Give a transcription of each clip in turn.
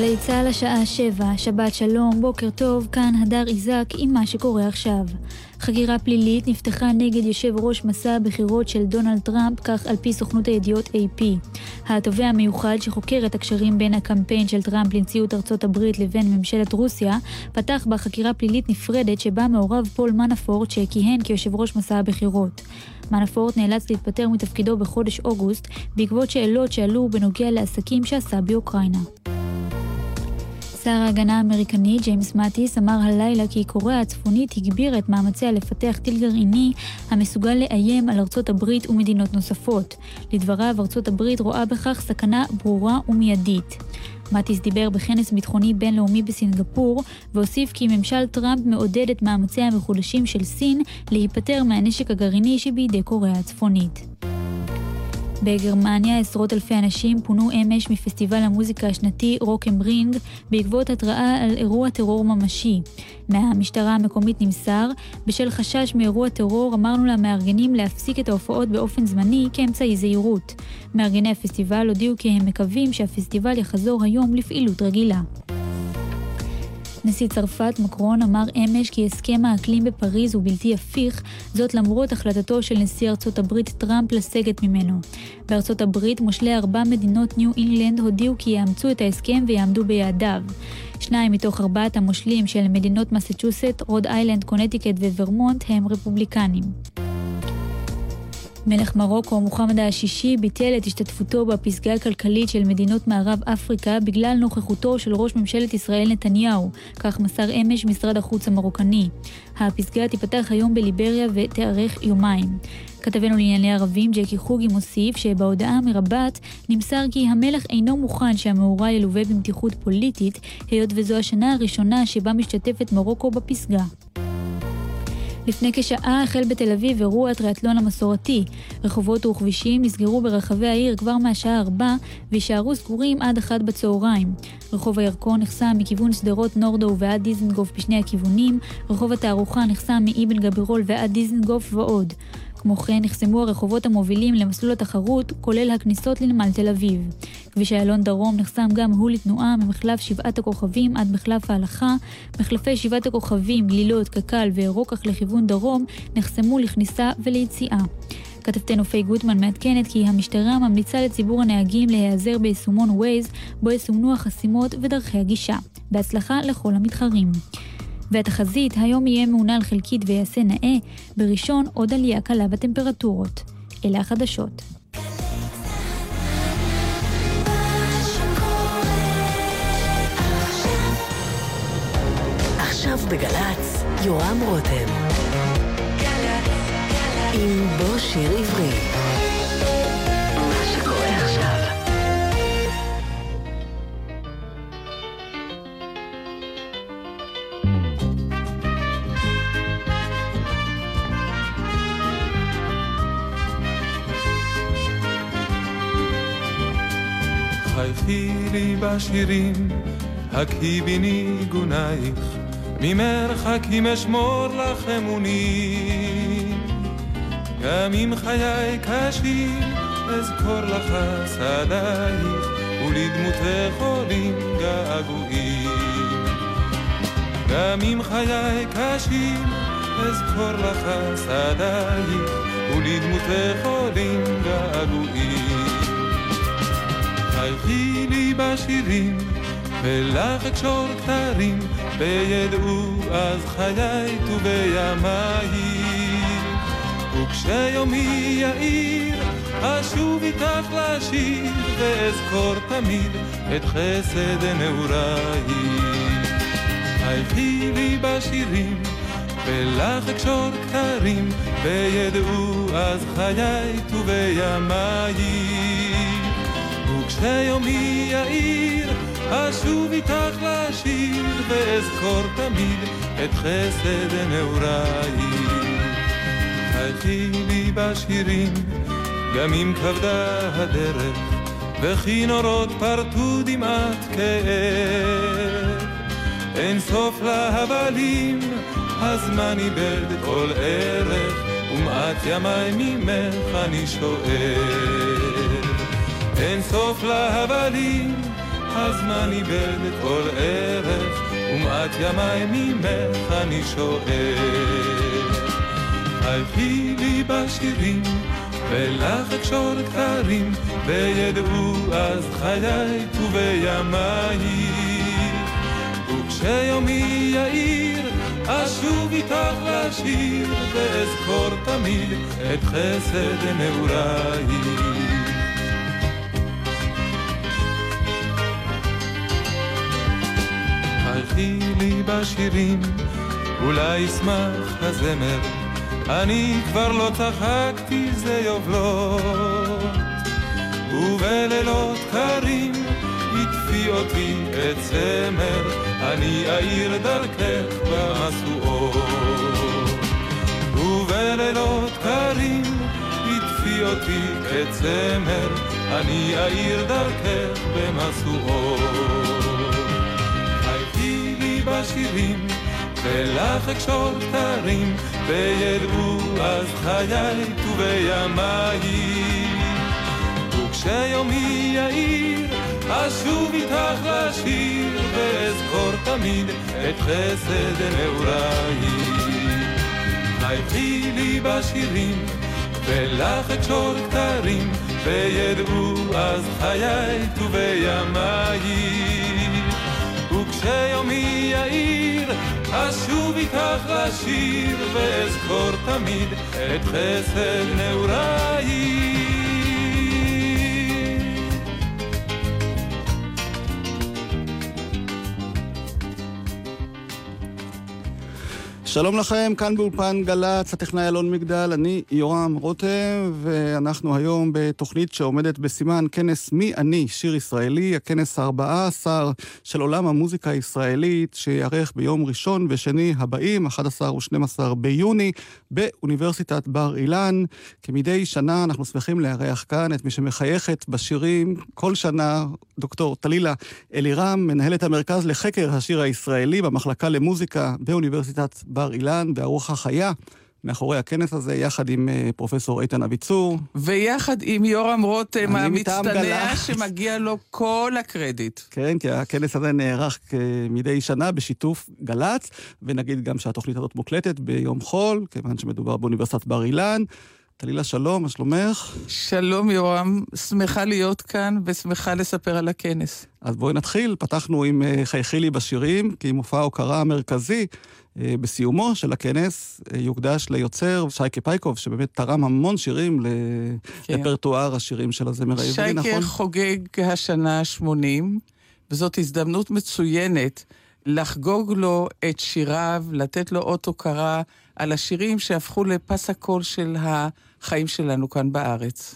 גלי צה"ל השעה שבע, שבת שלום, בוקר טוב, כאן הדר איזק עם מה שקורה עכשיו. חקירה פלילית נפתחה נגד יושב ראש מסע הבחירות של דונלד טראמפ, כך על פי סוכנות הידיעות AP. התובע המיוחד שחוקר את הקשרים בין הקמפיין של טראמפ לנשיאות ארצות הברית לבין ממשלת רוסיה, פתח בחקירה פלילית נפרדת שבה מעורב פול מנפורט שכיהן כיושב ראש מסע הבחירות. מנפורט נאלץ להתפטר מתפקידו בחודש אוגוסט בעקבות שאלות שעלו בנוגע לעסקים שעשה באוקראינה. שר ההגנה האמריקני ג'יימס מאטיס אמר הלילה כי קוריאה הצפונית הגבירה את מאמציה לפתח טיל גרעיני המסוגל לאיים על ארצות הברית ומדינות נוספות. לדבריו, ארצות הברית רואה בכך סכנה ברורה ומיידית. מאטיס דיבר בכנס ביטחוני בינלאומי בסינגפור, והוסיף כי ממשל טראמפ מעודד את מאמציה המחודשים של סין להיפטר מהנשק הגרעיני שבידי קוריאה הצפונית. בגרמניה עשרות אלפי אנשים פונו אמש מפסטיבל המוזיקה השנתי רוק אם רינג בעקבות התראה על אירוע טרור ממשי. מהמשטרה המקומית נמסר, בשל חשש מאירוע טרור אמרנו למארגנים להפסיק את ההופעות באופן זמני כאמצעי זהירות. מארגני הפסטיבל הודיעו כי הם מקווים שהפסטיבל יחזור היום לפעילות רגילה. נשיא צרפת מקרון אמר אמש כי הסכם האקלים בפריז הוא בלתי הפיך, זאת למרות החלטתו של נשיא ארצות הברית טראמפ לסגת ממנו. בארצות הברית מושלי ארבע מדינות ניו אינגלנד הודיעו כי יאמצו את ההסכם ויעמדו ביעדיו. שניים מתוך ארבעת המושלים של מדינות מסצ'וסט, רוד איילנד, קונטיקט וורמונט הם רפובליקנים. מלך מרוקו, מוחמד השישי, ביטל את השתתפותו בפסגה הכלכלית של מדינות מערב אפריקה בגלל נוכחותו של ראש ממשלת ישראל נתניהו, כך מסר אמש משרד החוץ המרוקני. הפסגה תיפתח היום בליבריה ותארך יומיים. כתבנו לענייני ערבים ג'קי חוגי מוסיף שבהודעה מרבת נמסר כי המלך אינו מוכן שהמאורע ילווה במתיחות פוליטית, היות וזו השנה הראשונה שבה משתתפת מרוקו בפסגה. לפני כשעה החל בתל אביב אירוע הטריאטלון המסורתי. רחובות וכבישים נסגרו ברחבי העיר כבר מהשעה 4 ויישארו סגורים עד 1 בצהריים. רחוב הירקון נחסם מכיוון שדרות נורדו ועד דיזנגוף בשני הכיוונים, רחוב התערוכה נחסם מאבן גבירול ועד דיזנגוף ועוד. כמו כן נחסמו הרחובות המובילים למסלול התחרות, כולל הכניסות לנמל תל אביב. כביש איילון דרום נחסם גם הוא לתנועה ממחלף שבעת הכוכבים עד מחלף ההלכה, מחלפי שבעת הכוכבים, גלילות, קק"ל וירוקח לכיוון דרום נחסמו לכניסה וליציאה. כתבתנו פיי גוטמן מעדכנת כי המשטרה ממליצה לציבור הנהגים להיעזר ביישומון ווייז, בו יסומנו החסימות ודרכי הגישה. בהצלחה לכל המתחרים. והתחזית היום יהיה מעונן חלקית ויעשה נאה, בראשון עוד עלייה קלה בטמפרטורות. אלה החדשות. עכשיו בגל"צ, יורם רותם. עם בוא שיר עברי. חייכי לי בשירים, הקהי בי ניגונייך, ממרחקים אשמור לך אמונים. גם אם חיי קשים, אזכור לך שדייך, ולדמותך עולים געגועים. גם אם חיי קשים, אזכור לך שדייך, ולדמותך עולים געגועים. חייכי לי בשירים, ולך אקשור כתרים, וידעו אז חיי ובימיי. וכשיומי יאיר, אשוב איתך לשיר, ואזכור תמיד את חסד נעוריי. חייכי לי בשירים, ולך אקשור כתרים, וידעו אז חיי ובימיי. כשיומי יאיר, אשוב איתך לשיר, ואזכור תמיד את חסד נעוריי. חייכי לי בשירים, גם אם כבדה הדרך, וכי נורות פרטו דמעת כאב. אין סוף להבלים, הזמן איבד כל ערך, ומעט ימי ממך אני שואל. אין סוף להבלים, הזמן איבד כל ערך, ומעט ימיי ממך אני שואל. חייכי לי בשירים, ולך אקשור כתרים, וידעו אז חיי ובימיי. וכשיומי יאיר, אשוב איתך לשיר, ואזכור תמיד את חסד נעוריי. בשירים, אולי ישמח הזמר, אני כבר לא צחקתי זה יובלות, ובלילות קרים הטפי אותי את צמר, אני אאיר דרכך במשואות. ובלילות קרים הטפי אותי את צמר, אני אאיר דרכך במשואות. בשירים, ולך אקשור כתרים, וידעו אז חיי ובימיי. וכשיומי יאיר, אשוב איתך לשיר, ואזכור תמיד את חסד נעוריי. חייכי לי בשירים, ולך אקשור כתרים, וידעו אז חיי ובימיי. וכשיומי יאיר, אשוב איתך לשיר, ואזכור תמיד את חסד נעוריי. שלום לכם, כאן באולפן גל"צ, הטכנאי אלון מגדל, אני יורם רותם, ואנחנו היום בתוכנית שעומדת בסימן כנס מי אני, שיר ישראלי, הכנס ה-14 של עולם המוזיקה הישראלית, שייערך ביום ראשון ושני הבאים, 11 ו-12 ביוני, באוניברסיטת בר אילן. כמדי שנה אנחנו שמחים לארח כאן את מי שמחייכת בשירים כל שנה, דוקטור טלילה אלירם, מנהלת המרכז לחקר השיר הישראלי במחלקה למוזיקה באוניברסיטת בר בר אילן, והרוח החיה. מאחורי הכנס הזה, יחד עם uh, פרופסור איתן אביצור. ויחד עם יורם רותם המצטנע, שמגיע לו כל הקרדיט. כן, כי הכנס הזה נערך מדי שנה בשיתוף גל"צ, ונגיד גם שהתוכנית הזאת מוקלטת ביום חול, כיוון שמדובר באוניברסיטת בר אילן. טלילה, שלום, מה שלומך? שלום, יורם. שמחה להיות כאן ושמחה לספר על הכנס. אז בואי נתחיל. פתחנו עם uh, חייכי לי בשירים, כי מופע ההוקרה המרכזי אה, בסיומו של הכנס אה, יוקדש ליוצר שייקה פייקוב, שבאמת תרם המון שירים כן. לרפרטואר השירים של הזמר העברי, נכון? שייקה חוגג השנה 80, וזאת הזדמנות מצוינת לחגוג לו את שיריו, לתת לו אות הוקרה על השירים שהפכו לפס הקול של החיים שלנו כאן בארץ.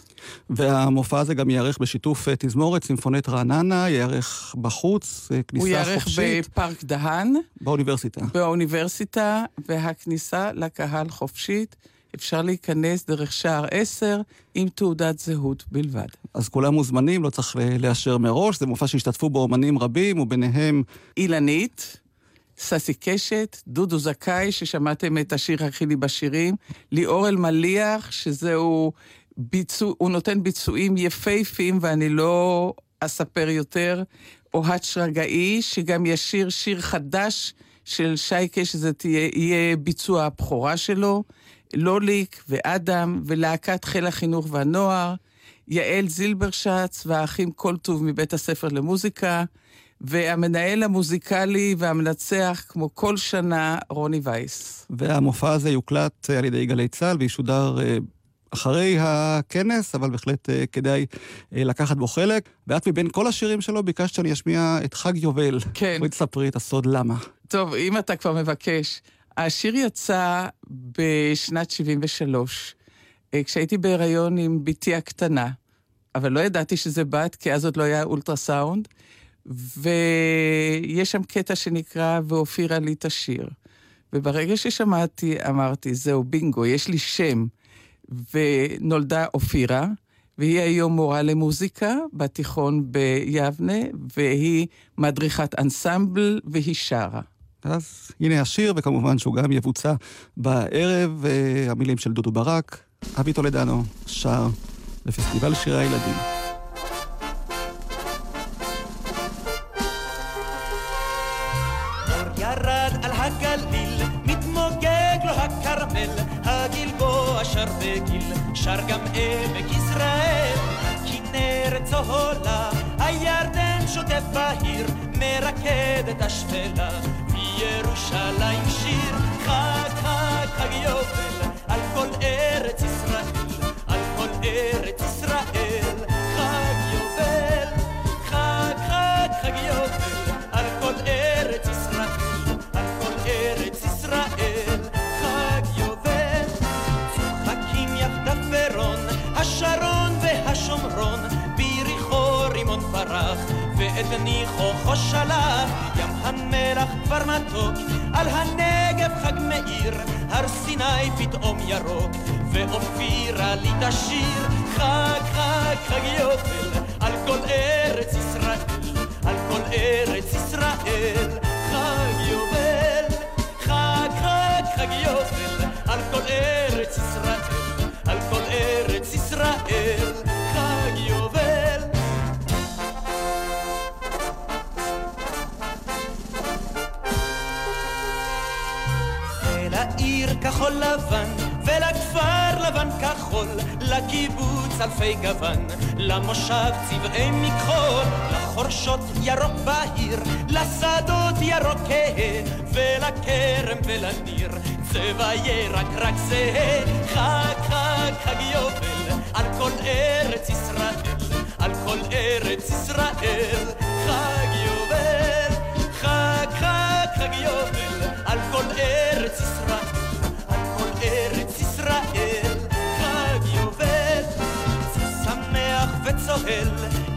והמופע הזה גם ייערך בשיתוף אה, תזמורת סימפונית רעננה, ייערך בחוץ, אה, כניסה חופשית. הוא ייערך בפארק דהן. באוניברסיטה. באוניברסיטה, והכניסה לקהל חופשית. אפשר להיכנס דרך שער 10 עם תעודת זהות בלבד. אז כולם מוזמנים, לא צריך לאשר מראש. זה מופע שהשתתפו בו אומנים רבים, וביניהם... אילנית, ססי קשת, דודו זכאי, ששמעתם את השיר הכי לי בשירים, ליאור אלמליח, שזהו ביצוע, הוא נותן ביצועים יפהפים, ואני לא אספר יותר. אוהד שרגאי, שגם ישיר שיר חדש של שייקה, שזה תהיה, יהיה ביצוע הבכורה שלו. לוליק ואדם ולהקת חיל החינוך והנוער. יעל זילברשץ והאחים כל טוב מבית הספר למוזיקה. והמנהל המוזיקלי והמנצח, כמו כל שנה, רוני וייס. והמופע הזה יוקלט על ידי גלי צה"ל וישודר אה, אחרי הכנס, אבל בהחלט uh, כדאי uh, לקחת בו חלק. ואת מבין כל השירים שלו ביקשת שאני אשמיע את חג יובל. כן. בואי תספרי את הסוד למה. טוב, אם אתה כבר מבקש. השיר יצא בשנת 73, uh, כשהייתי בהיריון עם בתי הקטנה, אבל לא ידעתי שזה בת, כי אז עוד לא היה אולטרסאונד, ויש שם קטע שנקרא "ואופירה לי את השיר". וברגע ששמעתי, אמרתי, זהו, בינגו, יש לי שם. ונולדה אופירה, והיא היום מורה למוזיקה בתיכון ביבנה, והיא מדריכת אנסמבל, והיא שרה. אז הנה השיר, וכמובן שהוא גם יבוצע בערב, אה, המילים של דודו ברק, אבי טולדנו שר בפסטיבל שירי הילדים. שר גם עמק יזרעאל. כנרת צהולה, הירדן שוטף בהיר, מרקד את השפלה, וירושלים שיר, חג חג חג יובל, על כל ארץ ישראל, על כל ארץ ישראל, ואת ניחוחו שלח, ים המלח כבר מתוק, על הנגב חג מאיר, הר סיני פתאום ירוק, ואופירה לי תשיר, חג חג חג יובל, על כל ארץ ישראל, על כל ארץ ישראל, אלפי גוון, למושב צבעי מכחול, לחורשות ירוק בהיר, לשדות ירוק כהה, ולכרם ולניר, צבע ירק רק זהה, חג חג חג יובל, על כל ארץ ישראל, על כל ארץ ישראל, וצוהל,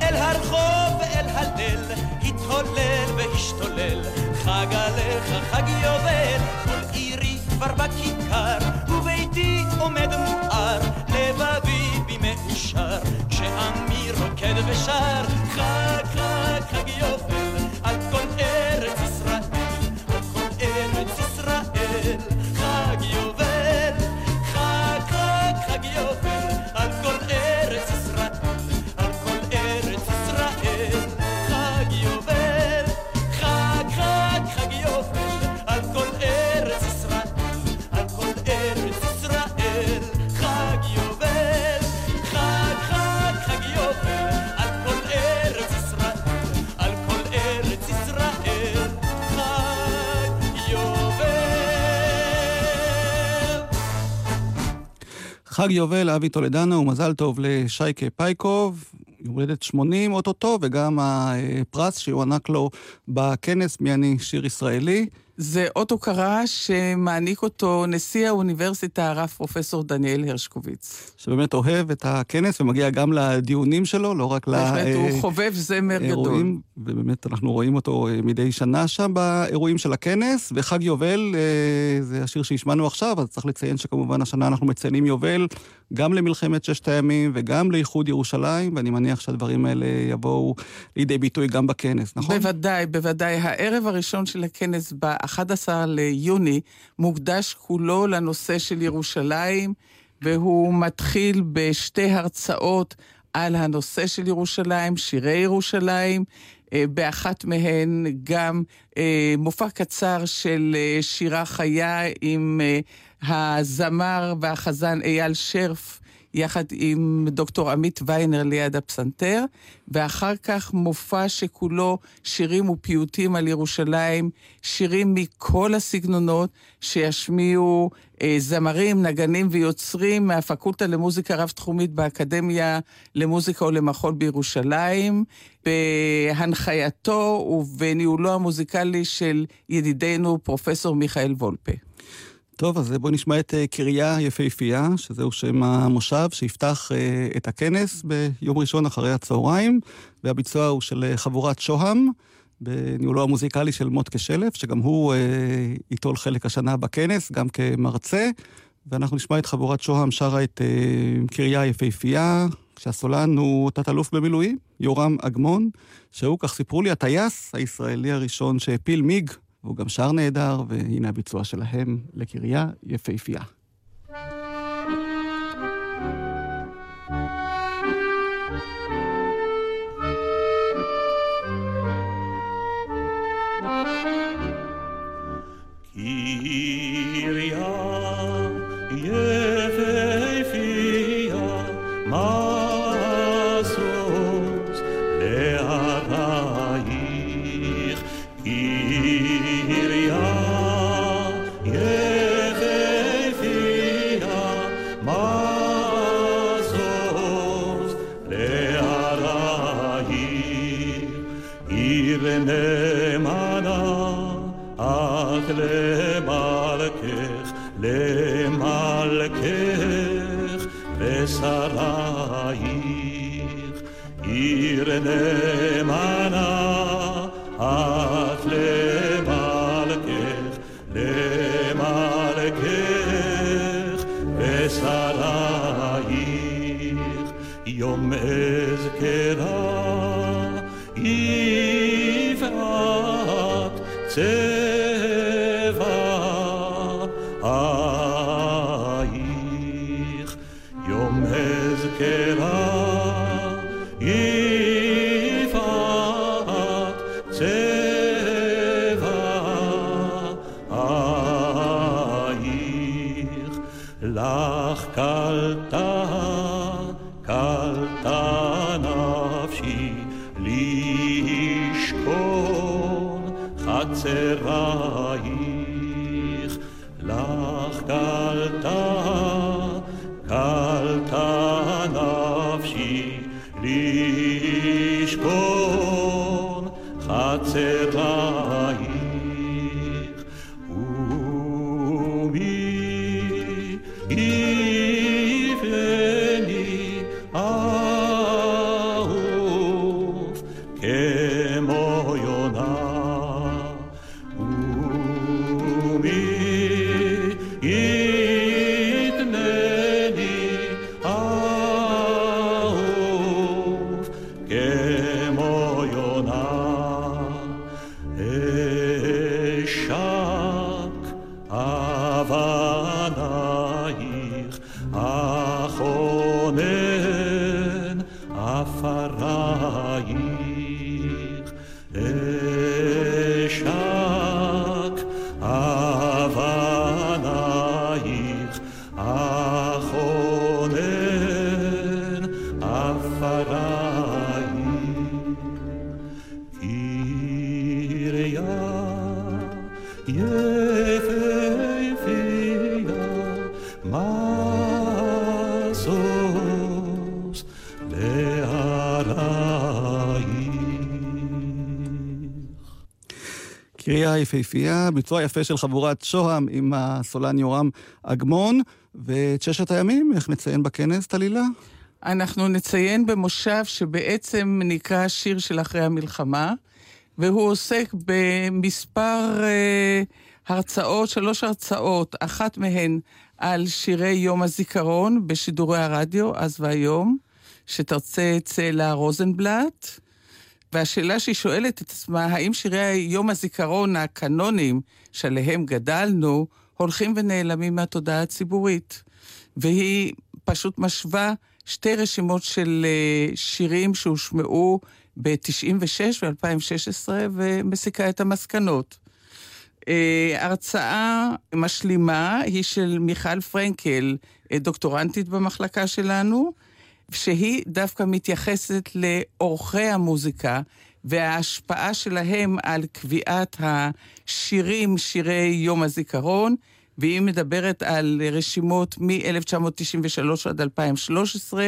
אל הרחוב ואל הליל, התהולל והשתולל, חג עליך חג יובל, כל עירי כבר בכיכר, וביתי עומד מואר, לבבי בי מאושר, כשעמי רוקד ושר, חג חג יובל, אבי טולדנו, ומזל טוב לשייקה פייקוב, יום הולדת 80 אוטוטו, וגם הפרס שיוענק לו בכנס מי אני שיר ישראלי. זה אות הוקרה שמעניק אותו נשיא האוניברסיטה, הרב פרופסור דניאל הרשקוביץ. שבאמת אוהב את הכנס ומגיע גם לדיונים שלו, לא רק בהחלט, הוא חובב זמר גדול. לאירועים, ובאמת אנחנו רואים אותו אה, מדי שנה שם באירועים של הכנס, וחג יובל אה, זה השיר שהשמענו עכשיו, אז צריך לציין שכמובן השנה אנחנו מציינים יובל גם למלחמת ששת הימים וגם לאיחוד ירושלים, ואני מניח שהדברים האלה יבואו לידי ביטוי גם בכנס, נכון? בוודאי, בוודאי. הערב הראשון של הכנס ב-11 ליוני מוקדש כולו לנושא של ירושלים, והוא מתחיל בשתי הרצאות על הנושא של ירושלים, שירי ירושלים. אה, באחת מהן גם אה, מופע קצר של אה, שירה חיה עם הזמר והחזן אייל שרף. יחד עם דוקטור עמית ויינר ליד הפסנתר, ואחר כך מופע שכולו שירים ופיוטים על ירושלים, שירים מכל הסגנונות שישמיעו אה, זמרים, נגנים ויוצרים מהפקולטה למוזיקה רב-תחומית באקדמיה למוזיקה ולמחול בירושלים, בהנחייתו ובניהולו המוזיקלי של ידידנו פרופסור מיכאל וולפה. טוב, אז בואו נשמע את אה, קריה יפהפייה, שזהו שם המושב שיפתח אה, את הכנס ביום ראשון אחרי הצהריים, והביצוע הוא של אה, חבורת שוהם, בניהולו המוזיקלי של מוטקה שלף, שגם הוא ייטול חלק השנה בכנס, גם כמרצה, ואנחנו נשמע את חבורת שוהם שרה את קריה יפהפייה, כשהסולן הוא תת-אלוף במילואים, יורם אגמון, שהוא, כך סיפרו לי, הטייס הישראלי הראשון שהפיל מיג והוא גם שר נהדר, והנה הביצוע שלהם לקריה יפהפייה. לשכון חצרייך. יפהפייה, ביצוע יפה של חבורת שוהם עם הסולן יורם אגמון, ואת ששת הימים, איך נציין בכנס, טלילה? אנחנו נציין במושב שבעצם נקרא שיר של אחרי המלחמה, והוא עוסק במספר אה, הרצאות, שלוש הרצאות, אחת מהן על שירי יום הזיכרון בשידורי הרדיו, אז והיום, שתרצה צאלה רוזנבלט. והשאלה שהיא שואלת את עצמה, האם שירי יום הזיכרון הקנונים שעליהם גדלנו, הולכים ונעלמים מהתודעה הציבורית? והיא פשוט משווה שתי רשימות של אה, שירים שהושמעו ב-96 ו-2016 ומסיקה את המסקנות. אה, הרצאה משלימה היא של מיכל פרנקל, אה, דוקטורנטית במחלקה שלנו, שהיא דווקא מתייחסת לאורחי המוזיקה וההשפעה שלהם על קביעת השירים, שירי יום הזיכרון, והיא מדברת על רשימות מ-1993 עד 2013,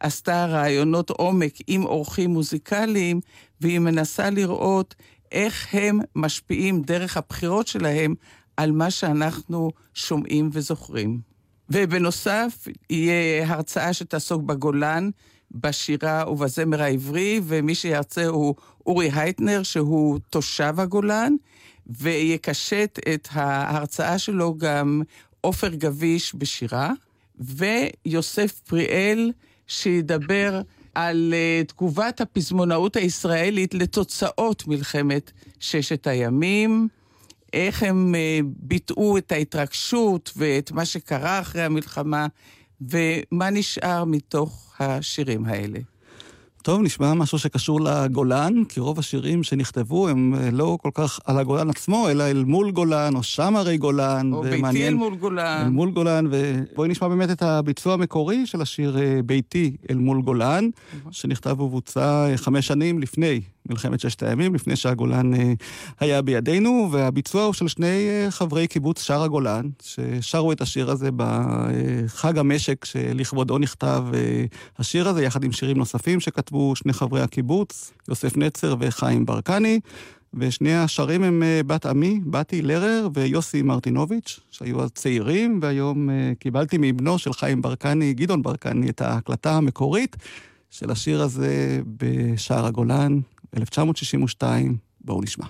עשתה רעיונות עומק עם אורחים מוזיקליים, והיא מנסה לראות איך הם משפיעים דרך הבחירות שלהם על מה שאנחנו שומעים וזוכרים. ובנוסף, יהיה הרצאה שתעסוק בגולן, בשירה ובזמר העברי, ומי שירצה הוא אורי הייטנר, שהוא תושב הגולן, ויקשט את ההרצאה שלו גם עופר גביש בשירה, ויוסף פריאל, שידבר על uh, תגובת הפזמונאות הישראלית לתוצאות מלחמת ששת הימים, איך הם uh, ביטאו את ההתרגשות ואת מה שקרה אחרי המלחמה, ומה נשאר מתוך השירים האלה. טוב, נשמע משהו שקשור לגולן, כי רוב השירים שנכתבו הם אה, לא כל כך על הגולן עצמו, אלא אל מול גולן, או שם הרי גולן. או ביתי אל מול גולן. אל מול גולן, ובואי נשמע באמת את הביצוע המקורי של השיר אה, ביתי אל מול גולן, שנכתב ובוצע אה, חמש שנים לפני מלחמת ששת הימים, לפני שהגולן היה בידינו, והביצוע הוא של שני חברי קיבוץ שער הגולן, ששרו את השיר הזה בחג המשק שלכבודו נכתב השיר הזה, יחד עם שירים נוספים שכתבו שני חברי הקיבוץ, יוסף נצר וחיים ברקני. ושני השרים הם אה, בת עמי, בתי לרר ויוסי מרטינוביץ', שהיו אז צעירים, והיום אה, קיבלתי מבנו של חיים ברקני, גדעון ברקני, את ההקלטה המקורית של השיר הזה בשער הגולן, 1962. בואו נשמע.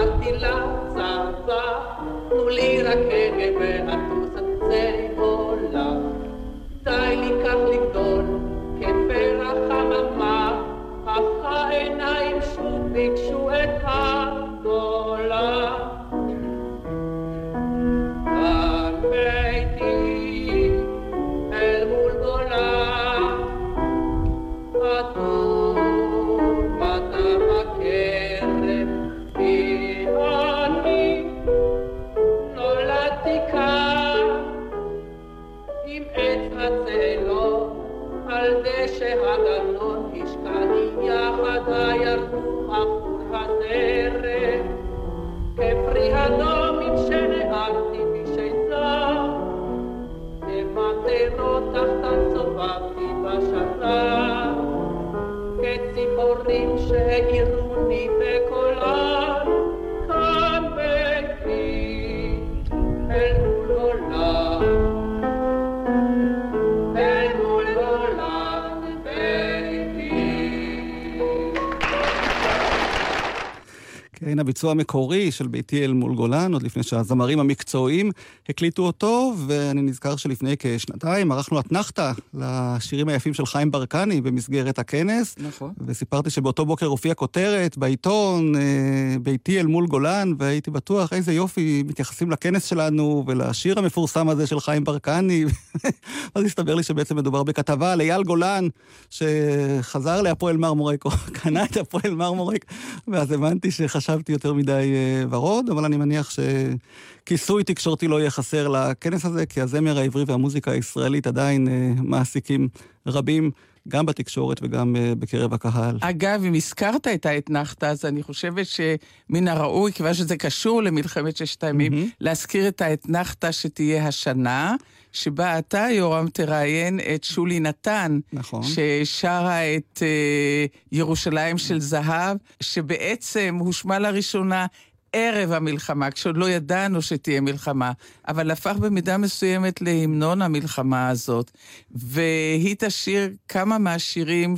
אמרתי לצבא תנו לי רק הגה ואטוס עד צל עולם. די לי כך לגדול הביצוע המקורי של ביתי אל מול גולן, עוד לפני שהזמרים המקצועיים הקליטו אותו, ואני נזכר שלפני כשנתיים ערכנו אתנחתא לשירים היפים של חיים ברקני במסגרת הכנס. נכון. וסיפרתי שבאותו בוקר הופיעה כותרת בעיתון, אה, ביתי אל מול גולן, והייתי בטוח איזה יופי מתייחסים לכנס שלנו ולשיר המפורסם הזה של חיים ברקני. אז הסתבר לי שבעצם מדובר בכתבה על אייל גולן, שחזר להפועל מרמורק, או קנה את הפועל מרמורק, ואז הבנתי שחשבתי יותר מדי אה, ורוד, אבל אני מניח שכיסוי תקשורתי לא יהיה חסר לכנס הזה, כי הזמר העברי והמוזיקה הישראלית עדיין אה, מעסיקים רבים. גם בתקשורת וגם אה, בקרב הקהל. אגב, אם הזכרת את האתנחתא, אז אני חושבת שמן הראוי, כיוון שזה קשור למלחמת ששת הימים, מהמם. להזכיר את האתנחתא שתהיה השנה, שבה אתה, יורם, תראיין את שולי נתן, נכון. ששרה את אה, ירושלים של זהב, שבעצם הושמע לראשונה ערב המלחמה, כשעוד לא ידענו שתהיה מלחמה, אבל הפך במידה מסוימת להמנון המלחמה הזאת. והיא תשאיר כמה מהשירים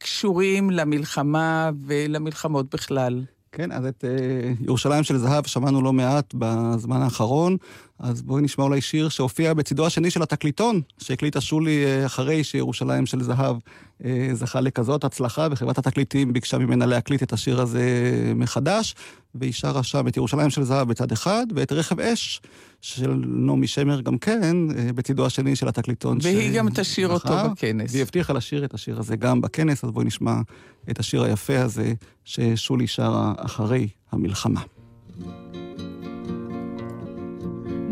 שקשורים למלחמה ולמלחמות בכלל. כן, אז את אה, ירושלים של זהב שמענו לא מעט בזמן האחרון, אז בואי נשמע אולי שיר שהופיע בצידו השני של התקליטון, שהקליטה שולי אה, אחרי שירושלים של זהב אה, זכה לכזאת הצלחה, וחברת התקליטים ביקשה ממנה להקליט את השיר הזה מחדש, והיא שרה שם את ירושלים של זהב בצד אחד, ואת רכב אש של נעמי שמר גם כן, אה, בצידו השני של התקליטון. והיא גם תשאיר אותו בכנס. והיא הבטיחה לשיר את השיר הזה גם בכנס, אז בואי נשמע את השיר היפה הזה ששולי שרה אחרי המלחמה.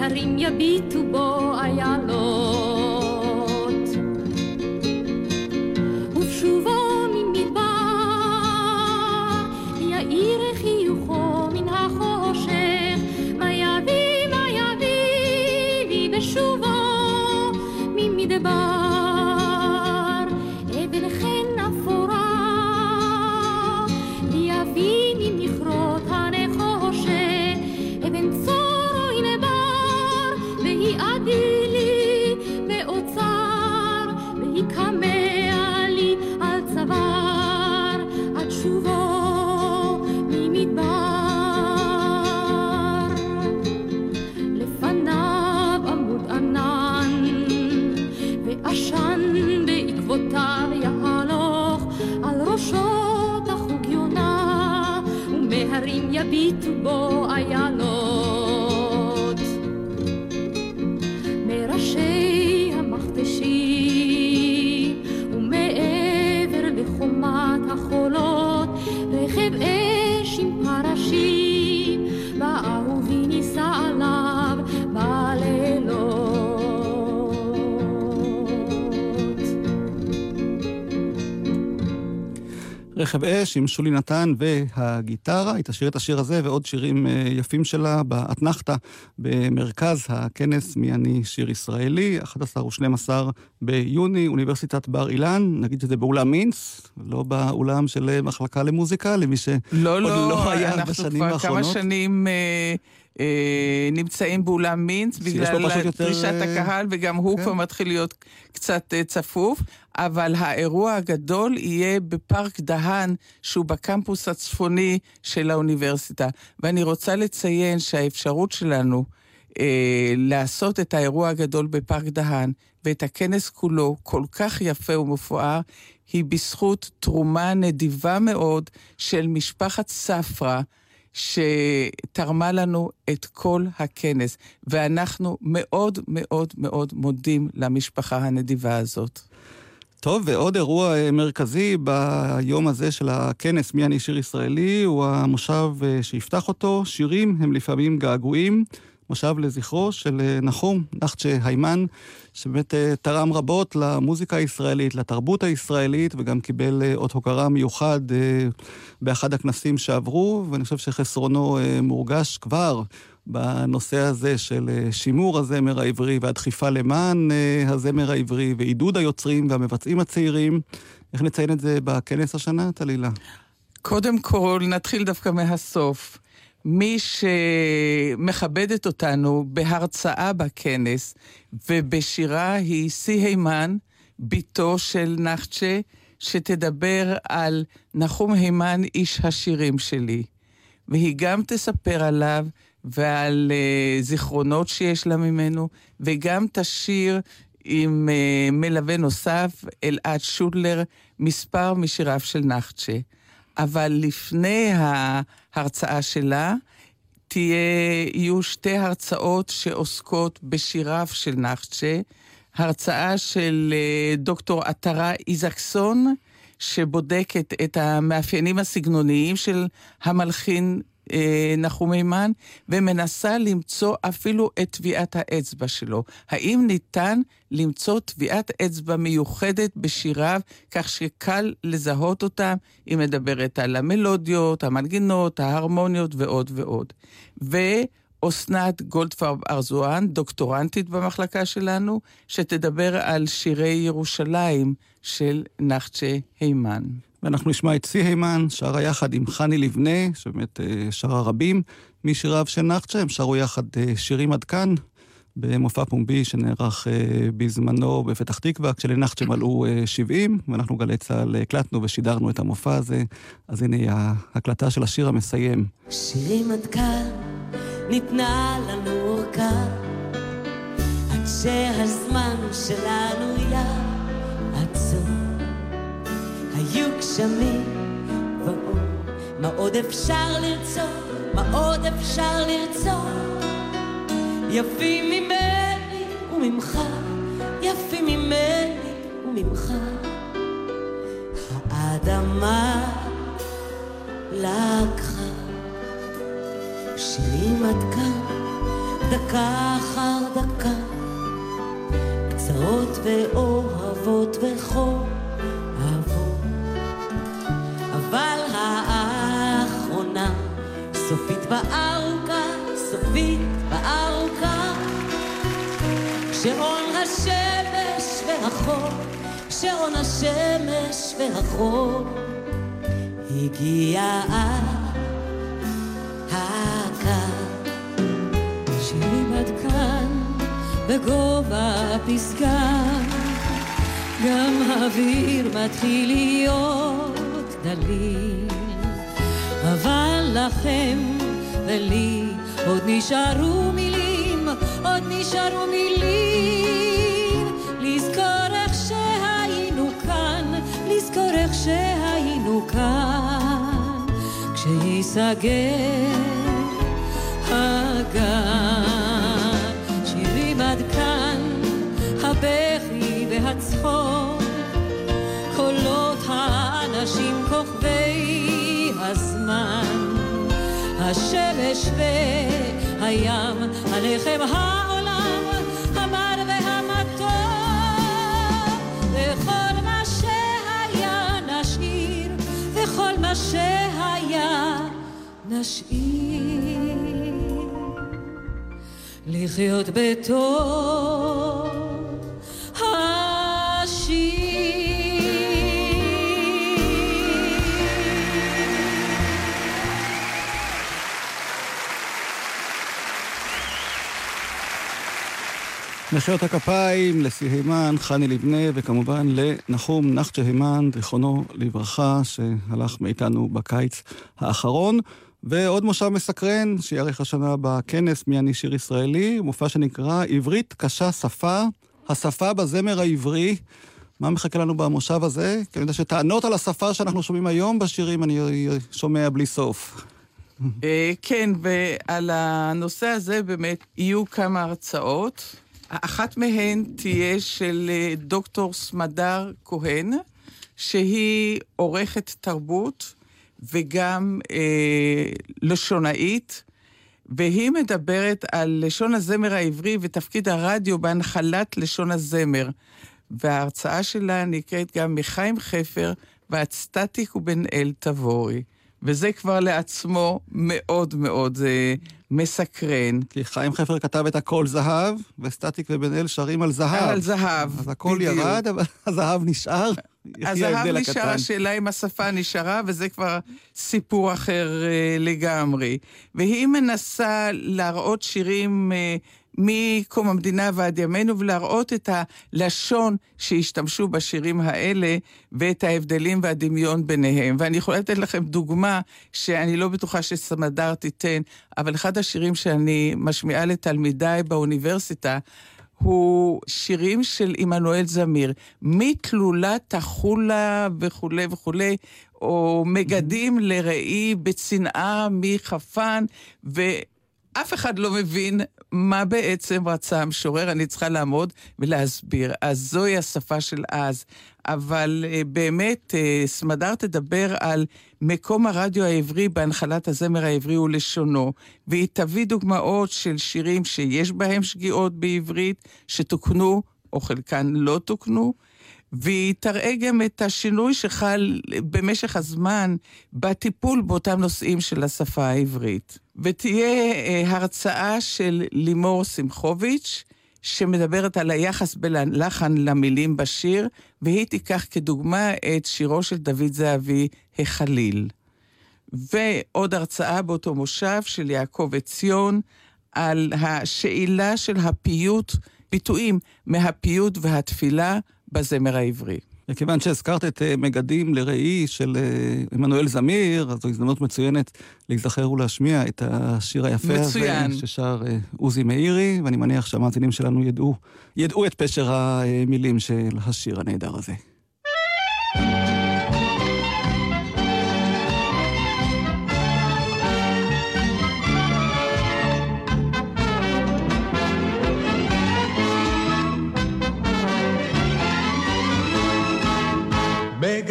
ומהרים יביטו בו איילות. רכב אש עם שולי נתן והגיטרה, היא תשאיר את השיר הזה ועוד שירים אה, יפים שלה באתנחתא במרכז הכנס מי אני? שיר ישראלי, 11 ו-12 ביוני, אוניברסיטת בר אילן, נגיד שזה באולם מינץ, לא באולם של אה, מחלקה למוזיקה, למי שעוד לא, לא, לא, היה אנחנו בשנים כבר האחרונות. כמה שנים אה, נמצאים באולם מינץ בגלל פשוט יותר, דרישת אה, הקהל, וגם הוא כן. כבר מתחיל להיות קצת אה, צפוף, אבל האירוע הגדול יהיה בפארק דהן, שהוא בקמפוס הצפוני של האוניברסיטה. ואני רוצה לציין שהאפשרות שלנו אה, לעשות את האירוע הגדול בפארק דהן, ואת הכנס כולו כל כך יפה ומפואר, היא בזכות תרומה נדיבה מאוד של משפחת ספרא, שתרמה לנו את כל הכנס, ואנחנו מאוד מאוד מאוד מודים למשפחה הנדיבה הזאת. טוב, ועוד אירוע אה, מרכזי ביום הזה של הכנס מי אני שיר ישראלי, הוא המושב אה, שיפתח אותו. שירים הם לפעמים געגועים. מושב לזכרו של אה, נחום נחצ'ה היימן, שבאמת אה, תרם רבות למוזיקה הישראלית, לתרבות הישראלית, וגם קיבל אה, אות הוקרה מיוחד אה, באחד הכנסים שעברו, ואני חושב שחסרונו אה, מורגש כבר בנושא הזה של אה, שימור הזמר העברי והדחיפה למען אה, הזמר העברי ועידוד היוצרים והמבצעים הצעירים. איך נציין את זה בכנס השנה, טלילה? קודם כל, נתחיל דווקא מהסוף. מי שמכבדת אותנו בהרצאה בכנס ובשירה היא סי הימן, בתו של נחצ'ה, שתדבר על נחום הימן, איש השירים שלי. והיא גם תספר עליו ועל uh, זיכרונות שיש לה ממנו, וגם תשיר עם uh, מלווה נוסף, אלעד שודלר, מספר משיריו של נחצ'ה. אבל לפני ההרצאה שלה, תהיה, יהיו שתי הרצאות שעוסקות בשיריו של נחצ'ה. הרצאה של אה, דוקטור עטרה איזקסון, שבודקת את המאפיינים הסגנוניים של המלחין אה, נחום הימן, ומנסה למצוא אפילו את טביעת האצבע שלו. האם ניתן למצוא טביעת אצבע מיוחדת בשיריו, כך שקל לזהות אותם? היא מדברת על המלודיות, המנגינות, ההרמוניות ועוד ועוד. ואסנת גולדפרב ארזואן, דוקטורנטית במחלקה שלנו, שתדבר על שירי ירושלים של נחצ'ה הימן. ואנחנו נשמע את צי הימן, שרה יחד עם חני לבנה, שבאמת אה, שרה רבים משיריו של נחצ'ה, הם שרו יחד אה, שירים עד כאן, במופע פומבי שנערך אה, בזמנו בפתח תקווה, כשלנחצ'ה מלאו אה, 70, ואנחנו גלי צה"ל הקלטנו ושידרנו את המופע הזה, אז הנה ההקלטה של השיר המסיים. שירים עד כאן, ניתנה לנו אורכה, עד שהזמן שלנו יעצור. היו גשמים ואור. מה עוד אפשר לרצות? מה עוד אפשר לרצות? יפים ממני וממך, יפים ממני וממך. האדמה לקחה, שירים עד כאן, דקה אחר דקה, קצרות ואוהבות וחור אהבות. אבל האחרונה, סופית בארוכה, סופית בארוכה, שעון השמש והחור, שעון השמש והחור, הגיע הקר. שירים עד כאן בגובה הפסגה, גם האוויר מתחיל להיות דליל, אבל לכם ולי עוד נשארו מילים, עוד נשארו מילים, לזכור איך שהיינו כאן, לזכור איך שהיינו כאן, כשייסגר הגן. שירים עד כאן, הבכי והצחוק, השמש והים, הלחם העולם, המר והמתוק, וכל מה שהיה נשאיר, וכל מה שהיה נשאיר. לחיות בתור מחיאות הכפיים לסיהימן, חני לבנה, וכמובן לנחום נחצ'ה הימן, זיכרונו לברכה, שהלך מאיתנו בקיץ האחרון. ועוד מושב מסקרן, שיארך השנה בכנס מי אני שיר ישראלי, מופע שנקרא עברית קשה שפה, השפה בזמר העברי. מה מחכה לנו במושב הזה? כי אני יודע שטענות על השפה שאנחנו שומעים היום בשירים אני שומע בלי סוף. אה, כן, ועל הנושא הזה באמת יהיו כמה הרצאות. אחת מהן תהיה של אה, דוקטור סמדר כהן, שהיא עורכת תרבות וגם אה, לשונאית, והיא מדברת על לשון הזמר העברי ותפקיד הרדיו בהנחלת לשון הזמר. וההרצאה שלה נקראת גם מחיים חפר ועד סטטיק ובן אל תבורי. וזה כבר לעצמו מאוד מאוד אה, מסקרן. כי חיים חפר כתב את הכל זהב, וסטטיק ובן אל שרים על זהב. על זהב, אז הכל בדיוק. ירד, אבל הזהב נשאר. הזהב נשאר. השאלה אם השפה נשארה, וזה כבר סיפור אחר אה, לגמרי. והיא מנסה להראות שירים אה, מקום המדינה ועד ימינו, ולהראות את הלשון שהשתמשו בשירים האלה, ואת ההבדלים והדמיון ביניהם. ואני יכולה לתת לכם דוגמה, שאני לא בטוחה שסמדר תיתן, אבל אחד השירים שאני משמיעה לתלמידיי באוניברסיטה, הוא שירים של עמנואל זמיר, מתלולה תחולה וכולי וכולי, או מגדים לראי בצנעה מחפן, ואף אחד לא מבין מה בעצם רצה המשורר, אני צריכה לעמוד ולהסביר. אז זוהי השפה של אז. אבל uh, באמת, uh, סמדר תדבר על מקום הרדיו העברי בהנחלת הזמר העברי ולשונו, והיא תביא דוגמאות של שירים שיש בהם שגיאות בעברית, שתוקנו, או חלקן לא תוקנו, והיא תראה גם את השינוי שחל במשך הזמן בטיפול באותם נושאים של השפה העברית. ותהיה uh, הרצאה של לימור שמחוביץ', שמדברת על היחס בין הלחן למילים בשיר, והיא תיקח כדוגמה את שירו של דוד זהבי, החליל. ועוד הרצאה באותו מושב של יעקב עציון על השאלה של הפיוט, ביטויים מהפיוט והתפילה בזמר העברי. וכיוון שהזכרת את אה, מגדים לראי של אה, עמנואל זמיר, אז זו הזדמנות מצוינת להיזכר ולהשמיע את השיר היפה מצוין. הזה ששר אה, עוזי מאירי, ואני מניח שהמאזינים שלנו ידעו, ידעו את פשר המילים של השיר הנהדר הזה.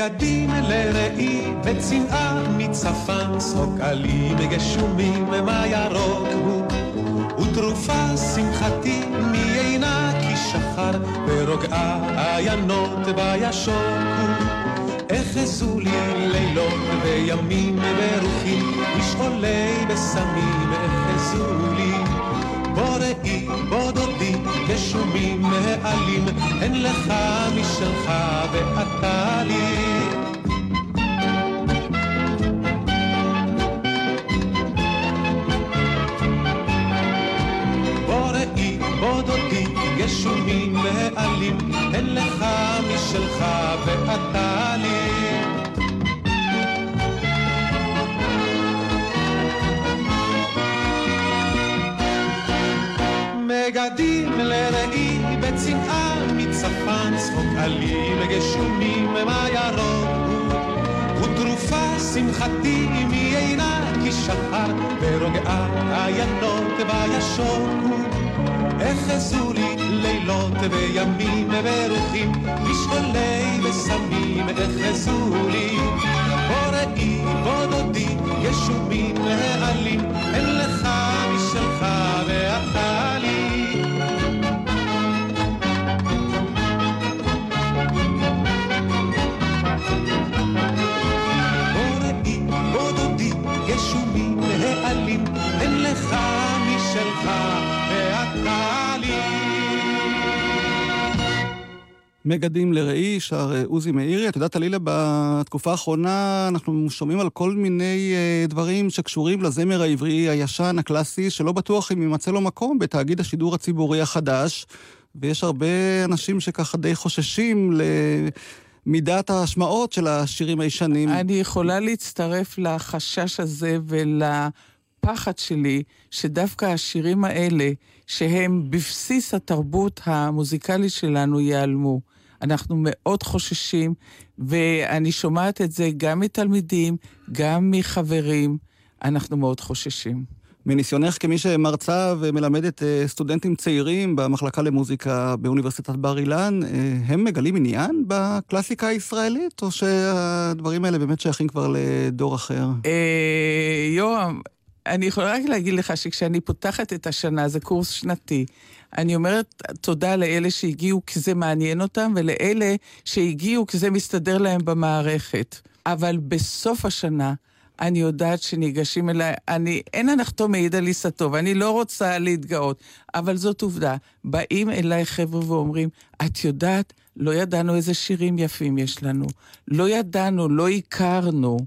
בגדים לראי וצנעה מצפן, סוקלים גשומים מה ירוק הוא, ותרופה שמחתי כי שחר, ורוגעה עיינות בישוק הוא. אחזו לי לילות וימים ברוחי, משעולי בשמים אחזו לי. בוא ראי, בוא דודי, גשומים מעלים, אין לך משלך ואתה לי. עלים גשומים מה ירוק ותרופה שמחתי מי אינה כי שחר ברוגעה עיינות בישוק אחזו לי לילות וימים ברוחים משעולי ושמים אחזו לי. בוא ראי בוא דודי גשומים העלים אין לך משלך ואתה מגדים לראי, שר אה, עוזי מאירי. את יודעת, עלילה, בתקופה האחרונה אנחנו שומעים על כל מיני uh, דברים שקשורים לזמר העברי הישן, הקלאסי, שלא בטוח אם יימצא לו מקום בתאגיד השידור הציבורי החדש, ויש הרבה אנשים שככה די חוששים ל... מידת ההשמעות של השירים הישנים. אני יכולה להצטרף לחשש הזה ולפחד שלי, שדווקא השירים האלה, שהם בבסיס התרבות המוזיקלית שלנו, ייעלמו. אנחנו מאוד חוששים, ואני שומעת את זה גם מתלמידים, גם מחברים. אנחנו מאוד חוששים. מניסיונך כמי שמרצה ומלמדת אה, סטודנטים צעירים במחלקה למוזיקה באוניברסיטת בר אילן, אה, הם מגלים עניין בקלאסיקה הישראלית, או שהדברים האלה באמת שייכים כבר לדור אחר? אה, יורם, אני יכולה רק להגיד לך שכשאני פותחת את השנה, זה קורס שנתי, אני אומרת תודה לאלה שהגיעו כי זה מעניין אותם, ולאלה שהגיעו כי זה מסתדר להם במערכת. אבל בסוף השנה, אני יודעת שניגשים אליי, אני, אין הנחתו מעיד על עיסתו, ואני לא רוצה להתגאות, אבל זאת עובדה. באים אליי חבר'ה ואומרים, את יודעת, לא ידענו איזה שירים יפים יש לנו. לא ידענו, לא הכרנו.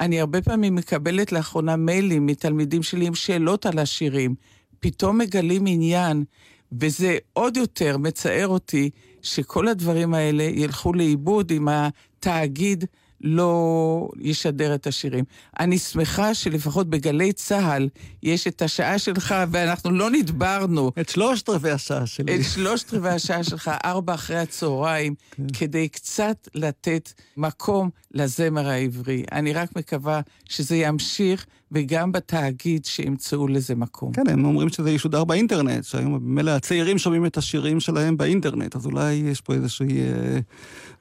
אני הרבה פעמים מקבלת לאחרונה מיילים מתלמידים שלי עם שאלות על השירים. פתאום מגלים עניין, וזה עוד יותר מצער אותי שכל הדברים האלה ילכו לאיבוד עם התאגיד לא ישדר את השירים. אני שמחה שלפחות בגלי צה"ל יש את השעה שלך, ואנחנו לא נדברנו. את שלושת רבעי השעה שלי. את שלושת רבעי השעה שלך, ארבע אחרי הצהריים, כן. כדי קצת לתת מקום לזמר העברי. אני רק מקווה שזה ימשיך, וגם בתאגיד שימצאו לזה מקום. כן, הם אומרים שזה ישודר באינטרנט, שהיום ממילא הצעירים שומעים את השירים שלהם באינטרנט, אז אולי יש פה איזושהי אה,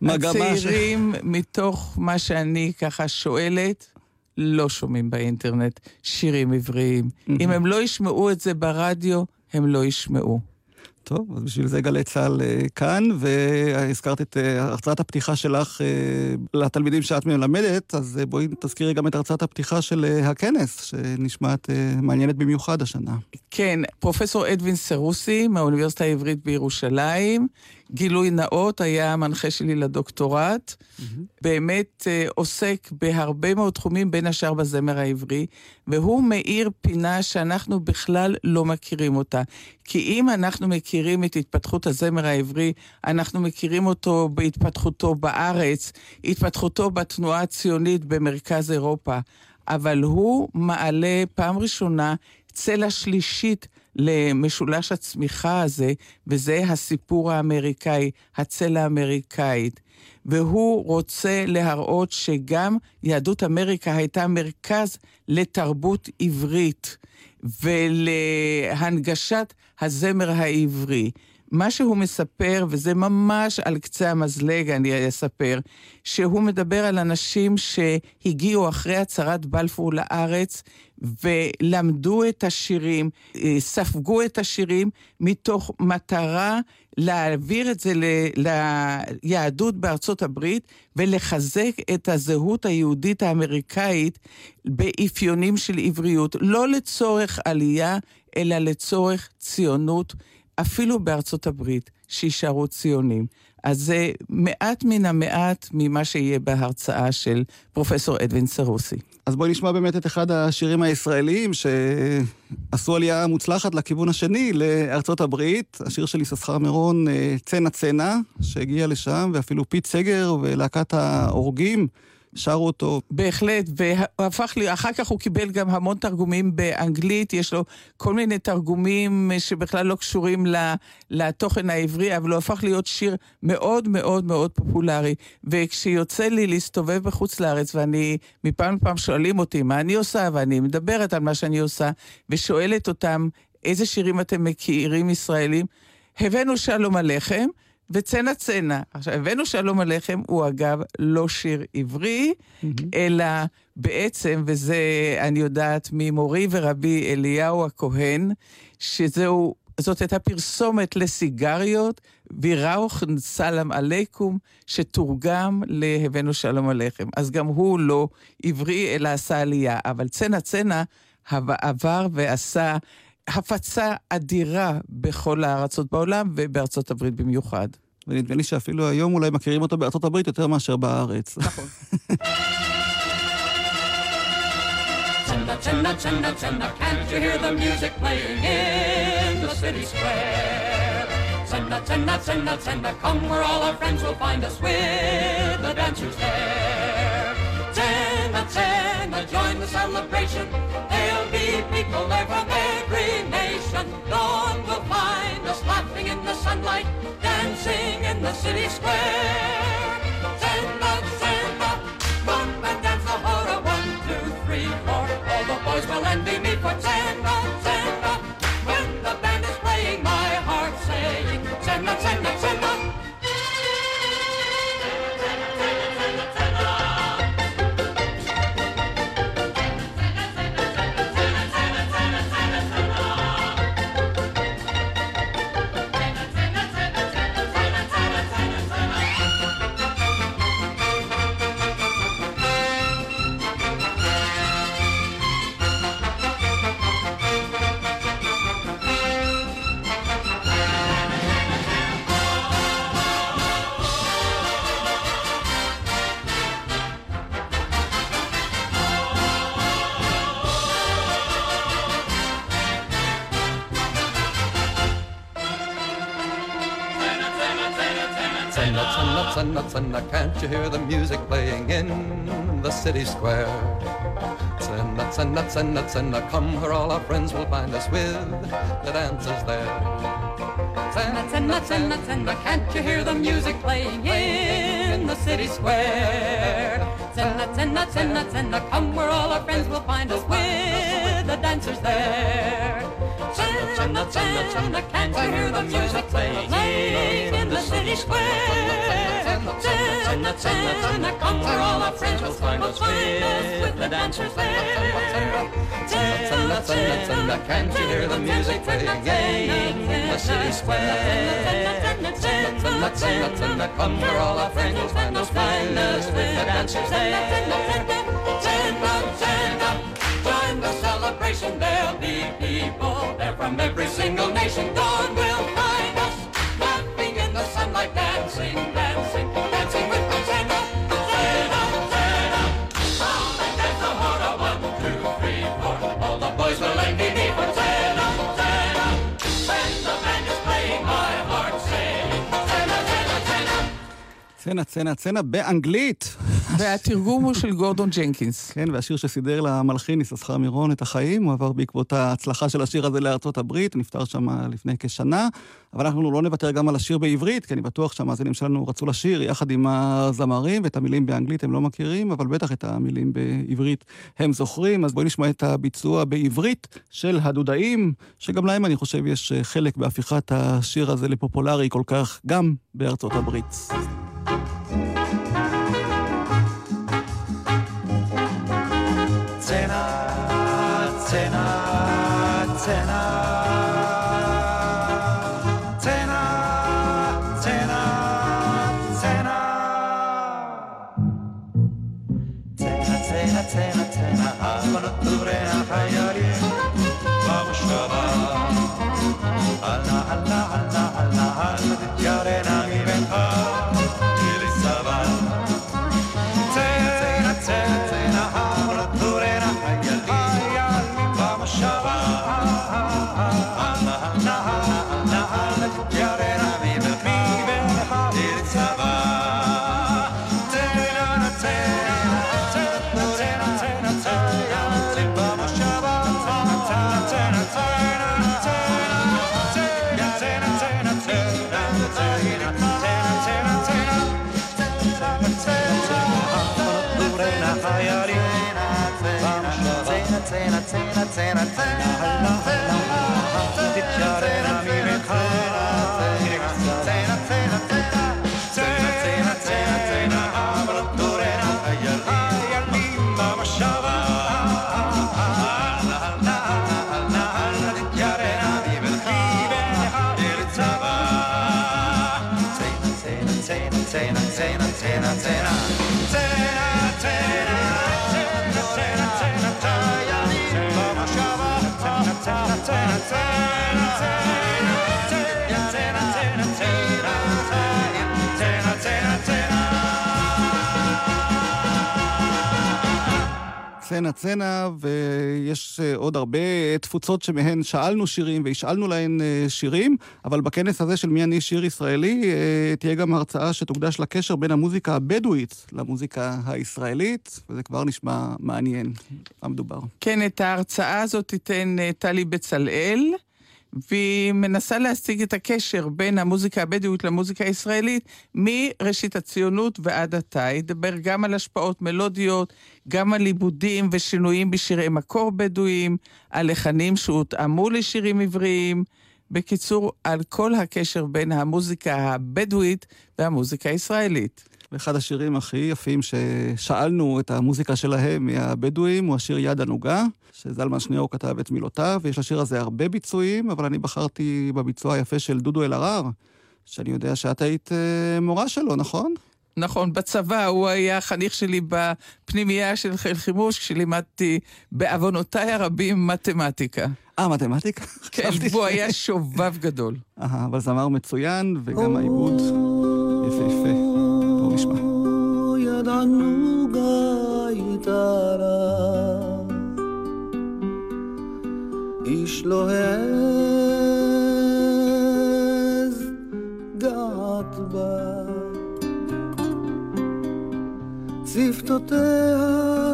מגמה ש... הצעירים, מתוך מה שאני ככה שואלת, לא שומעים באינטרנט שירים עבריים. Mm-hmm. אם הם לא ישמעו את זה ברדיו, הם לא ישמעו. טוב, אז בשביל זה גלי צה"ל uh, כאן, והזכרת את uh, הרצאת הפתיחה שלך uh, לתלמידים שאת מלמדת, אז בואי תזכירי גם את הרצאת הפתיחה של הכנס, שנשמעת מעניינת במיוחד השנה. כן, פרופסור אדווין סרוסי מהאוניברסיטה העברית בירושלים, גילוי נאות, היה המנחה שלי לדוקטורט. Mm-hmm. באמת uh, עוסק בהרבה מאוד תחומים, בין השאר בזמר העברי, והוא מאיר פינה שאנחנו בכלל לא מכירים אותה. כי אם אנחנו מכירים את התפתחות הזמר העברי, אנחנו מכירים אותו בהתפתחותו בארץ, התפתחותו בתנועה הציונית במרכז אירופה. אבל הוא מעלה פעם ראשונה צלע שלישית למשולש הצמיחה הזה, וזה הסיפור האמריקאי, הצלע האמריקאית. והוא רוצה להראות שגם יהדות אמריקה הייתה מרכז לתרבות עברית ולהנגשת הזמר העברי. מה שהוא מספר, וזה ממש על קצה המזלג, אני אספר, שהוא מדבר על אנשים שהגיעו אחרי הצהרת בלפור לארץ ולמדו את השירים, אה, ספגו את השירים מתוך מטרה להעביר את זה ליהדות בארצות הברית ולחזק את הזהות היהודית האמריקאית באפיונים של עבריות, לא לצורך עלייה, אלא לצורך ציונות, אפילו בארצות הברית, שיישארו ציונים. אז זה מעט מן המעט ממה שיהיה בהרצאה של פרופסור אדווין סרוסי. אז בואי נשמע באמת את אחד השירים הישראליים שעשו עלייה מוצלחת לכיוון השני, לארצות הברית. השיר של יששכר מירון, צנע צנע, שהגיע לשם, ואפילו פית סגר ולהקת ההורגים. שרו אותו. בהחלט, והוא הפך לי, אחר כך הוא קיבל גם המון תרגומים באנגלית, יש לו כל מיני תרגומים שבכלל לא קשורים לתוכן העברי, אבל הוא הפך להיות שיר מאוד מאוד מאוד פופולרי. וכשיוצא לי להסתובב בחוץ לארץ, ואני, מפעם לפעם שואלים אותי מה אני עושה, ואני מדברת על מה שאני עושה, ושואלת אותם איזה שירים אתם מכירים ישראלים, הבאנו שלום עליכם. וצנע צנע. עכשיו, הבאנו שלום עליכם, הוא אגב לא שיר עברי, mm-hmm. אלא בעצם, וזה אני יודעת ממורי ורבי אליהו הכהן, שזהו, זאת הייתה פרסומת לסיגריות, ויראוך סלאם עליכום, שתורגם להבאנו שלום עליכם. אז גם הוא לא עברי, אלא עשה עלייה. אבל צנע צנע עבר ועשה... הפצה אדירה בכל הארצות בעולם ובארצות הברית במיוחד. ונדמה לי שאפילו היום אולי מכירים אותו בארצות הברית יותר מאשר בארץ. נכון. Can't you hear the music playing in the city square? Come where all our friends will find us with the dancers there. Join the celebration. There'll be people there from every the city square. Zenna, can't you hear the music playing in the city square? Zenna, Zenna, Zenna, Zenna, come where all our friends will find us with the dancers there. Zenna, Zenna, Zenna, Zenna, can't you hear the music playing in the city square? Zenna, Zenna, Zenna, Zenna, come where all our friends will find us with the dancers there. Zenna, Zenna, Zenna, can't you hear the music playing in the city square? Come all find us with the dancers there. Can't you hear the music playing in the city square? Come all find us with the dancers there. Join the celebration. There'll be people there from every single nation. Dawn will find צנע, צנע, צנע באנגלית. והתרגום הוא של גורדון ג'נקינס. כן, והשיר שסידר למלחין יששכר מירון את החיים, הוא עבר בעקבות ההצלחה של השיר הזה לארצות הברית, נפטר שם לפני כשנה. אבל אנחנו לא נוותר גם על השיר בעברית, כי אני בטוח שהמאזינים שלנו רצו לשיר יחד עם הזמרים, ואת המילים באנגלית הם לא מכירים, אבל בטח את המילים בעברית הם זוכרים. אז בואי נשמע את הביצוע בעברית של הדודאים, שגם להם אני חושב יש חלק בהפיכת השיר הזה לפופולרי כל כך, גם בארצות הברית. צנע צנע, ויש אה, עוד הרבה תפוצות שמהן שאלנו שירים והשאלנו להן אה, שירים, אבל בכנס הזה של מי אני שיר ישראלי, אה, תהיה גם הרצאה שתוקדש לקשר בין המוזיקה הבדואית למוזיקה הישראלית, וזה כבר נשמע מעניין. מה מדובר? כן, את ההרצאה הזאת תיתן טלי בצלאל. והיא מנסה להשיג את הקשר בין המוזיקה הבדואית למוזיקה הישראלית מראשית הציונות ועד עתה. היא תדבר גם על השפעות מלודיות, גם על עיבודים ושינויים בשירי מקור בדואים, על לחנים שהותאמו לשירים עבריים. בקיצור, על כל הקשר בין המוזיקה הבדואית והמוזיקה הישראלית. ואחד השירים הכי יפים ששאלנו את המוזיקה שלהם מהבדואים הוא השיר יד ענוגה, שזלמן שניאור כתב את מילותיו, ויש לשיר הזה הרבה ביצועים, אבל אני בחרתי בביצוע היפה של דודו אלהרר, שאני יודע שאת היית אה, מורה שלו, נכון? נכון, בצבא הוא היה חניך שלי בפנימייה של חיל חימוש, כשלימדתי בעוונותיי הרבים מתמטיקה. אה, מתמטיקה? כן, והוא היה שובב גדול. אה, אבל זמר מצוין, וגם העיבוד. נשמע. ידענו. שפתותיה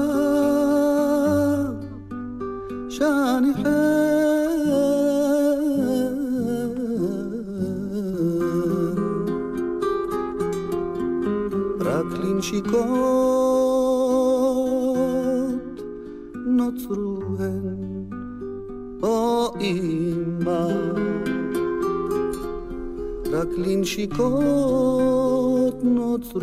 לנשיקות נוצרו הן, או אמא, רק לנשיקות נוצרו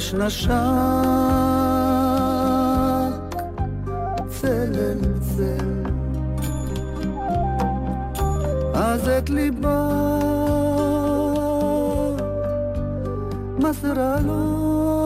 חרש נשק. צל אל צל, אז את ליבה מסרה לו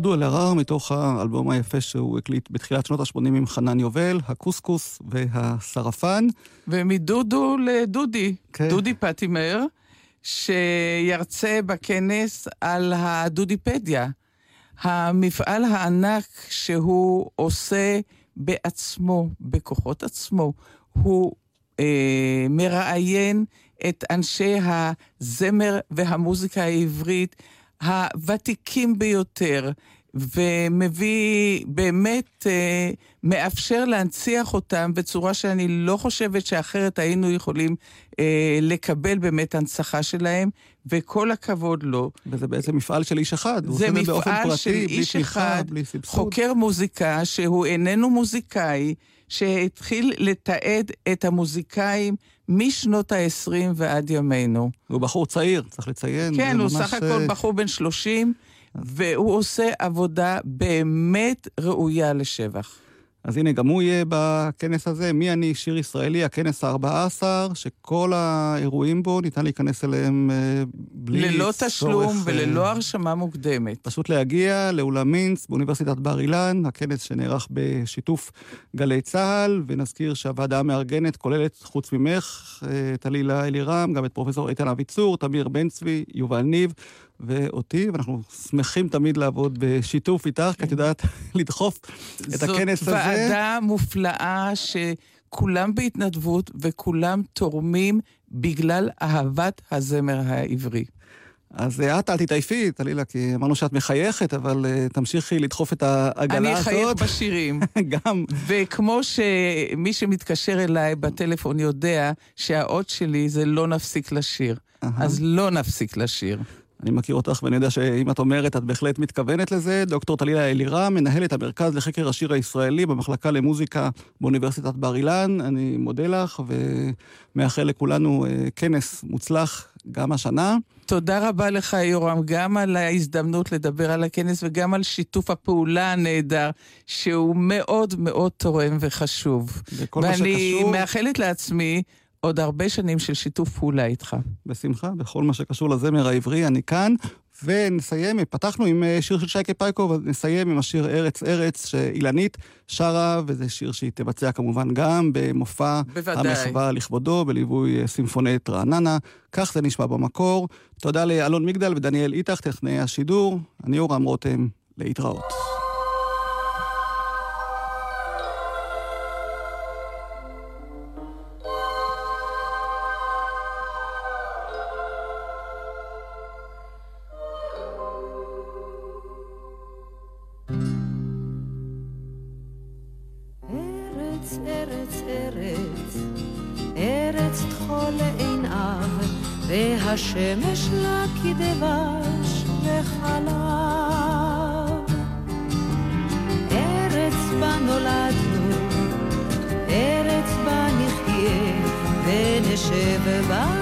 דודו אלהרר מתוך האלבום היפה שהוא הקליט בתחילת שנות ה-80 עם חנן יובל, הקוסקוס והשרפן. ומדודו לדודי, כן. דודי פטימר, שירצה בכנס על הדודיפדיה, המפעל הענק שהוא עושה בעצמו, בכוחות עצמו. הוא אה, מראיין את אנשי הזמר והמוזיקה העברית. הוותיקים ביותר, ומביא, באמת אה, מאפשר להנציח אותם בצורה שאני לא חושבת שאחרת היינו יכולים אה, לקבל באמת הנצחה שלהם, וכל הכבוד לו. וזה בעצם מפעל של איש אחד. זה מפעל של איש אחד, חוקר מוזיקה, שהוא איננו מוזיקאי, שהתחיל לתעד את המוזיקאים משנות ה-20 ועד ימינו. הוא בחור צעיר, צריך לציין. כן, הוא סך הכל בחור בן 30, והוא עושה עבודה באמת ראויה לשבח. אז הנה, גם הוא יהיה בכנס הזה. מי אני, שיר ישראלי, הכנס ה-14, שכל האירועים בו ניתן להיכנס אליהם אה, בלי צורך... ללא תשלום צורך, וללא הרשמה מוקדמת. פשוט להגיע לאולם מינץ באוניברסיטת בר אילן, הכנס שנערך בשיתוף גלי צה"ל, ונזכיר שהוועדה המארגנת כוללת, חוץ ממך, טלילה אלירם, גם את פרופסור איתן אביצור, תמיר בן צבי, יובל ניב. ואותי, ואנחנו שמחים תמיד לעבוד בשיתוף איתך, כי את יודעת לדחוף את הכנס הזה. זאת ועדה מופלאה שכולם בהתנדבות וכולם תורמים בגלל אהבת הזמר העברי. אז את אל תתעייפי, טלילה, כי אמרנו שאת מחייכת, אבל uh, תמשיכי לדחוף את העגלה אני הזאת. אני אחייך בשירים. גם. וכמו שמי שמתקשר אליי בטלפון יודע שהאות שלי זה לא נפסיק לשיר. Uh-huh. אז לא נפסיק לשיר. אני מכיר אותך ואני יודע שאם את אומרת, את בהחלט מתכוונת לזה. דוקטור טלילה אלירם, מנהלת המרכז לחקר השיר הישראלי במחלקה למוזיקה באוניברסיטת בר אילן. אני מודה לך ומאחל לכולנו כנס מוצלח גם השנה. תודה רבה לך, יורם, גם על ההזדמנות לדבר על הכנס וגם על שיתוף הפעולה הנהדר, שהוא מאוד מאוד תורם וחשוב. מה שקשור... ואני מאחלת לעצמי עוד הרבה שנים של שיתוף פעולה איתך. בשמחה, בכל מה שקשור לזמר העברי, אני כאן. ונסיים, פתחנו עם שיר של שייקה פייקו, ונסיים עם השיר ארץ ארץ, שאילנית שרה, וזה שיר שהיא תבצע כמובן גם במופע בוודאי. המחווה לכבודו, בליווי סימפונית רעננה. כך זה נשמע במקור. תודה לאלון מגדל ודניאל איתך, טכנאי השידור. אני אורם רותם, להתראות. השמש לה כדבש וחלב. ארץ בה נולדנו, ארץ בה נחיה, ונשב בה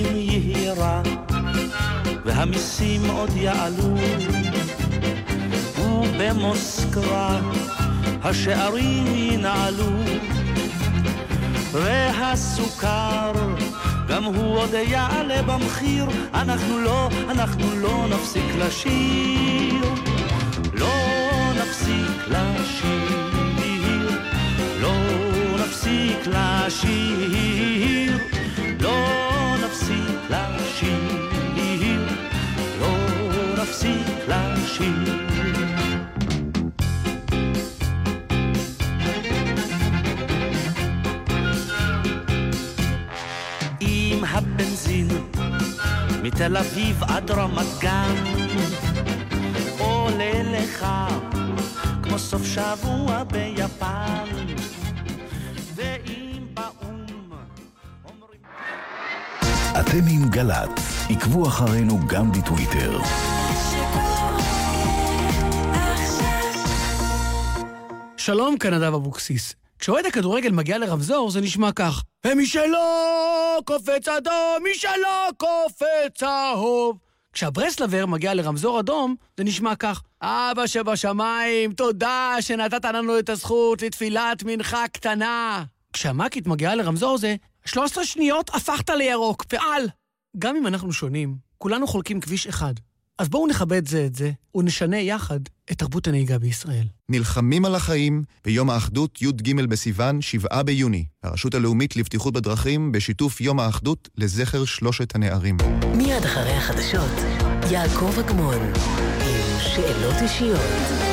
אם יהי רע והמיסים עוד יעלו. ובמוסקבה השערים ינעלו. והסוכר גם הוא עוד יעלה במחיר. אנחנו לא, אנחנו לא נפסיק לשיר. לא נפסיק לשיר. לא נפסיק לשיר. לא לשיר לא נפסיק לשיר עם הבנזין מתל אביב עד רמת גן עולה לך כמו סוף שבוע ביפן אתם עם גל"צ, עקבו אחרינו גם בטוויטר. שלום, כאן אבוקסיס. כשאוהד הכדורגל מגיע לרמזור זה נשמע כך: ומי שלא קופץ אדום, מי שלא קופץ צהוב. כשהברסלבר מגיע לרמזור אדום, זה נשמע כך: אבא שבשמיים, תודה שנתת לנו את הזכות לתפילת מנחה קטנה. כשהמקית מגיעה לרמזור זה 13 שניות הפכת לירוק, פעל. גם אם אנחנו שונים, כולנו חולקים כביש אחד. אז בואו נכבד זה את זה, ונשנה יחד את תרבות הנהיגה בישראל. נלחמים על החיים ביום האחדות י"ג בסיוון, 7 ביוני. הרשות הלאומית לבטיחות בדרכים בשיתוף יום האחדות לזכר שלושת הנערים. מיד אחרי החדשות, יעקב אגמון, עם שאלות אישיות.